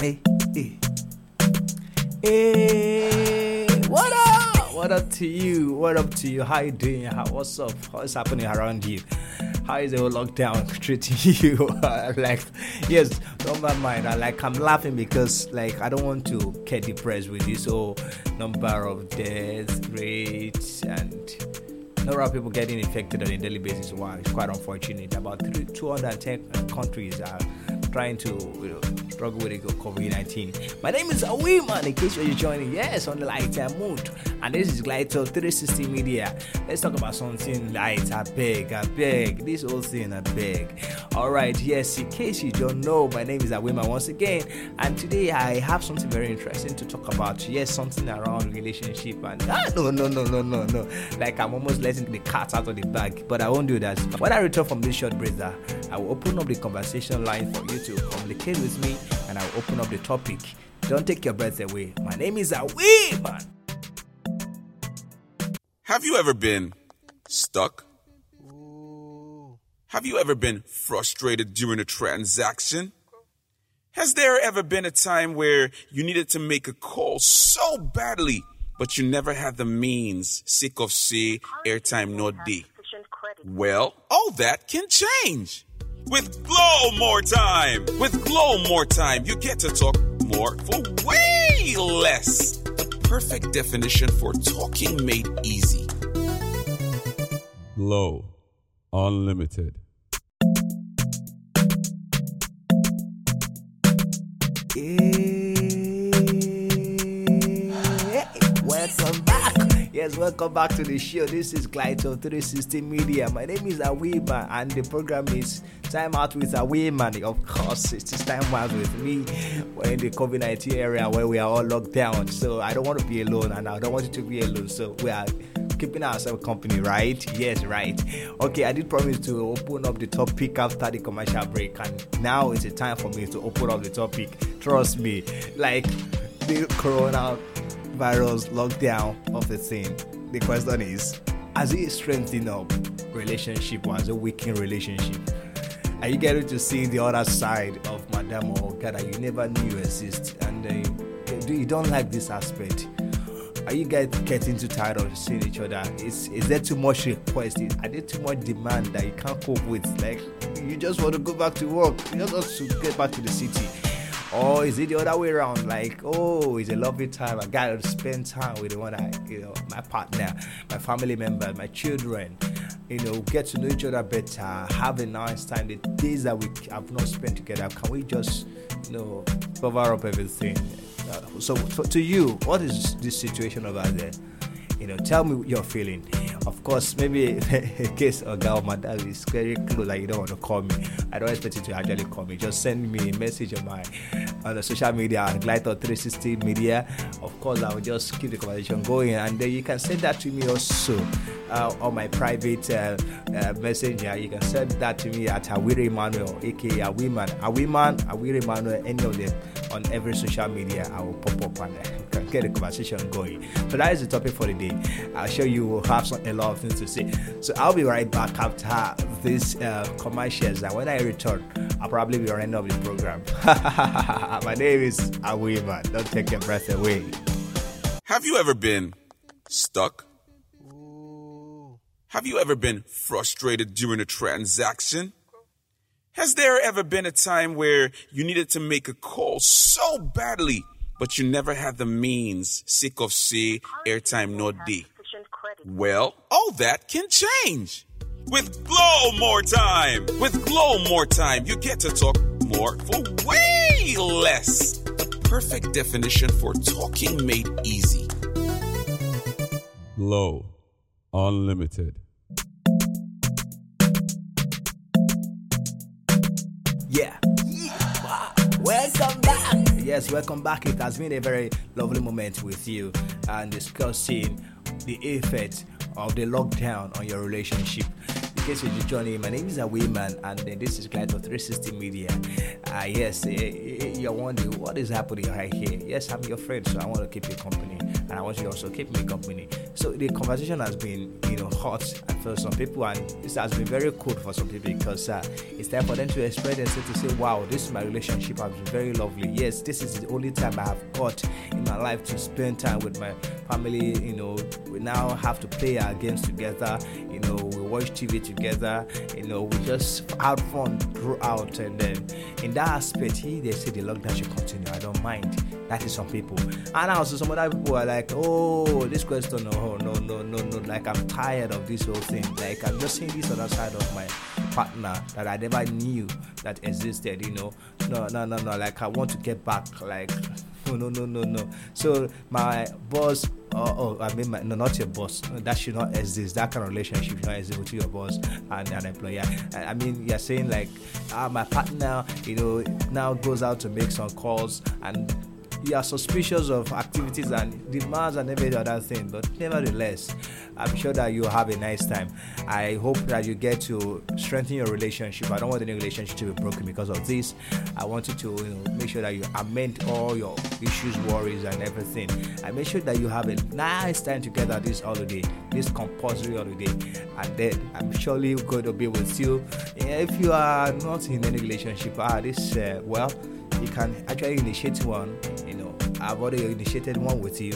Hey, hey. Hey, what up? What up to you? What up to you? How you doing? How, what's up? What's happening around you? How is the whole lockdown treating you? like, yes, don't mind. I like I'm laughing because like I don't want to get depressed with this whole number of death rates and number of people getting infected on a daily basis. Wow, it's quite unfortunate. About three, 210 countries are trying to you know, struggle with COVID 19. My name is Awiman, in case you're joining. Yes, on the lighter mood. And this is Glito 360 Media. Let's talk about something light. I beg, I beg. This whole thing, I beg. Alright, yes, in case you don't know, my name is Awiman once again. And today I have something very interesting to talk about. Yes, something around relationship. And ah, no, no, no, no, no, no. Like I'm almost letting the cat out of the bag, but I won't do that. When I return from this short breather, I will open up the conversation line for you to communicate with me and I'll open up the topic. Don't take your breath away. My name is Away Man. Have you ever been stuck? Have you ever been frustrated during a transaction? Has there ever been a time where you needed to make a call so badly, but you never had the means, sick of say, airtime no D? Well, all that can change. With Glow More Time! With Glow More Time, you get to talk more for way less. The perfect definition for talking made easy. Glow Unlimited. Welcome Yes, welcome back to the show. This is Glito 360 Media. My name is Awiba, and the program is Time Out with Awiman. Of course, it is Time Out with me. We're in the COVID 19 area where we are all locked down. So I don't want to be alone, and I don't want you to be alone. So we are keeping ourselves company, right? Yes, right. Okay, I did promise to open up the topic after the commercial break, and now it's a time for me to open up the topic. Trust me, like the corona virus lockdown of the thing. The question is, has it strengthened up relationship or has it weakened relationship? Are you getting to see the other side of Madame or that you never knew exist and uh, you, don't like this aspect? Are you guys getting too tired of seeing each other? Is is there too much request? Are there too much demand that you can't cope with? Like you just want to go back to work, you just want to get back to the city. Or is it the other way around? Like, oh, it's a lovely time. I gotta spend time with the one I, you know, my partner, my family member, my children. You know, get to know each other better, have a nice time. The days that we have not spent together, can we just, you know, cover up everything? Uh, so, so, to you, what is the situation over there? You know, tell me what you're feeling. Of course, maybe in case a girl, my dad is very close, like you don't want to call me. I don't expect you to actually call me. Just send me a message on my on the social media at Glider 360 Media. Of course, I will just keep the conversation going, and then you can send that to me also uh, on my private uh, uh, messenger. You can send that to me at Awiri Emmanuel, aka Awiman, Awiman, Awiri Emmanuel, any of them on every social media. I will pop up and uh, get the conversation going. So that is the topic for the day. I'm sure you will have some, a lot of things to say. So I'll be right back after these uh, commercials, and when I return, I'll probably be running up the program. My name is Awiman. Don't take your breath away. Have you ever been stuck? Have you ever been frustrated during a transaction? Has there ever been a time where you needed to make a call so badly, but you never had the means, sick of say, airtime no D? Well, all that can change. With Glow More Time! With Glow More Time, you get to talk more for way less. The perfect definition for talking made easy. Glow Unlimited. Yeah. Welcome back. Yes, welcome back. It has been a very lovely moment with you and discussing the effect of the lockdown on your relationship. In case you're joining, my name is Awiman, and then this is Glide 360 Media. Uh, yes, uh, you're wondering what is happening right here. Yes, I'm your friend, so I want to keep you company. and I want you also keep me company. So the conversation has been, you know, hot for some people, and this has been very cool for some people because uh, it's time for them to express themselves to say, "Wow, this is my relationship has been very lovely." Yes, this is the only time I have got in my life to spend time with my family. You know, we now have to play our games together. You know, watch TV together. You know, we just had fun throughout, and then in that aspect, he they say the lockdown should continue. I don't mind. That is some people, and also some other people are like, "Oh, this question, no, no, no, no, no." Like I'm tired of this whole thing. Like I'm just seeing this other side of my partner that I never knew that existed. You know, no, no, no, no. Like I want to get back. Like no, no, no, no, no. So my boss. Oh, oh, I mean, my, no, not your boss. That should not exist. That kind of relationship should not exist between your boss and an employer. I, I mean, you're saying like, ah, my partner, you know, now goes out to make some calls and you are suspicious of activities and demands and every other thing, but nevertheless, I'm sure that you'll have a nice time. I hope that you get to strengthen your relationship. I don't want any relationship to be broken because of this. I want you to you know, make sure that you amend all your issues, worries, and everything. I make sure that you have a nice time together this holiday, this compulsory holiday, and then I'm surely going to be with you. If you are not in any relationship, ah, this uh, well you can actually initiate one. You know, I've already initiated one with you.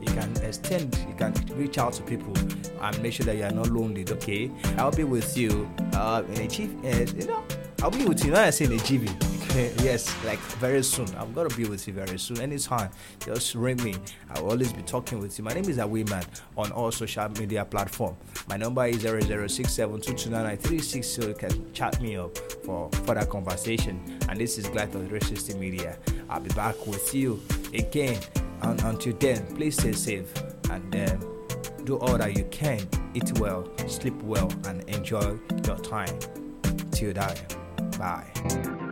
You can extend, you can reach out to people and make sure that you are not lonely. Okay, I'll be with you uh, in a chief, uh, you know, I'll be with you. Not I say in a GB. yes, like very soon. I'm gonna be with you very soon. Anytime, just ring me. I'll always be talking with you. My name is Awiman on all social media platform. My number is 0067229936 so you can chat me up for further conversation. And this is Glide on 360 Media. I'll be back with you again. And until then, please stay safe and um, do all that you can. Eat well, sleep well, and enjoy your time. Till then, bye.